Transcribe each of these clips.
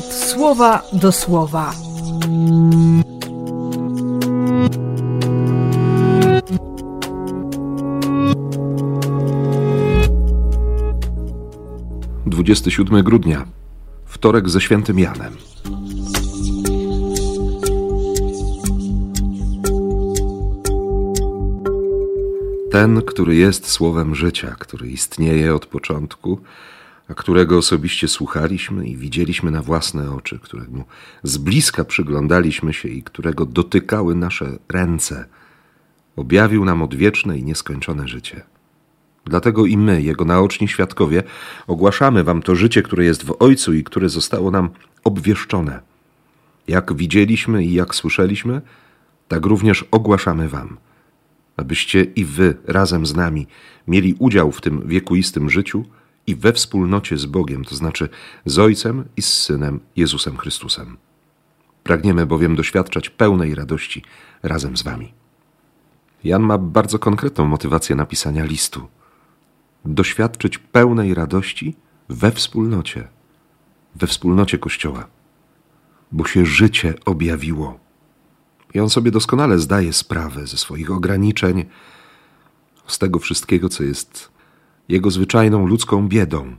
słowa do słowa. Dwudziesty siódmy grudnia, wtorek ze świętym Janem. Ten, który jest słowem życia, który istnieje od początku, a którego osobiście słuchaliśmy i widzieliśmy na własne oczy, któremu z bliska przyglądaliśmy się i którego dotykały nasze ręce, objawił nam odwieczne i nieskończone życie. Dlatego i my, Jego naoczni świadkowie, ogłaszamy Wam to życie, które jest w Ojcu i które zostało nam obwieszczone. Jak widzieliśmy i jak słyszeliśmy, tak również ogłaszamy Wam, abyście i Wy razem z nami mieli udział w tym wiekuistym życiu i we wspólnocie z Bogiem, to znaczy z Ojcem i z Synem Jezusem Chrystusem. Pragniemy bowiem doświadczać pełnej radości razem z Wami. Jan ma bardzo konkretną motywację napisania listu. Doświadczyć pełnej radości we wspólnocie, we wspólnocie Kościoła, bo się życie objawiło. I on sobie doskonale zdaje sprawę ze swoich ograniczeń, z tego wszystkiego, co jest jego zwyczajną ludzką biedą.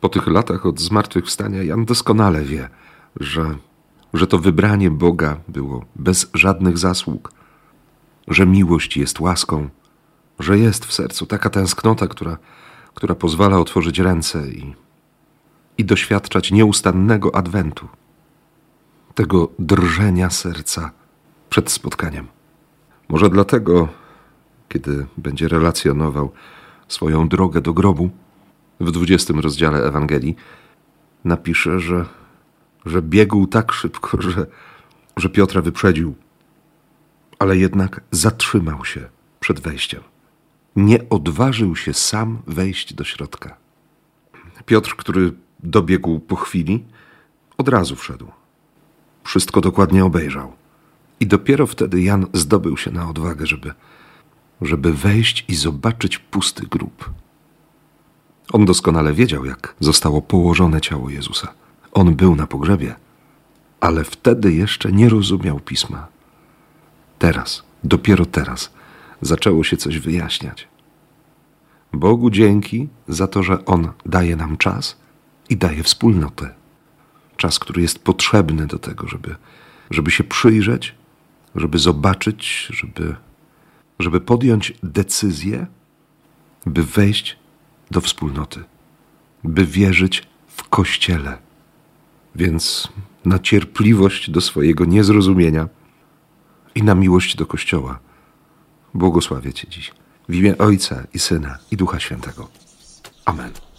Po tych latach od zmartwychwstania Jan doskonale wie, że, że to wybranie Boga było bez żadnych zasług, że miłość jest łaską, że jest w sercu taka tęsknota, która, która pozwala otworzyć ręce i, i doświadczać nieustannego adwentu, tego drżenia serca przed spotkaniem. Może dlatego, kiedy będzie relacjonował swoją drogę do grobu w dwudziestym rozdziale Ewangelii, napisze, że, że biegł tak szybko, że, że Piotra wyprzedził, ale jednak zatrzymał się przed wejściem. Nie odważył się sam wejść do środka. Piotr, który dobiegł po chwili, od razu wszedł. Wszystko dokładnie obejrzał. I dopiero wtedy Jan zdobył się na odwagę, żeby, żeby wejść i zobaczyć pusty grób. On doskonale wiedział, jak zostało położone ciało Jezusa. On był na pogrzebie, ale wtedy jeszcze nie rozumiał pisma. Teraz, dopiero teraz, zaczęło się coś wyjaśniać. Bogu dzięki za to, że On daje nam czas i daje wspólnotę. Czas, który jest potrzebny do tego, żeby, żeby się przyjrzeć, żeby zobaczyć, żeby, żeby podjąć decyzję, by wejść do wspólnoty, by wierzyć w Kościele. Więc na cierpliwość do swojego niezrozumienia i na miłość do Kościoła błogosławię Cię dziś. W imię Ojca i Syna i Ducha Świętego. Amen.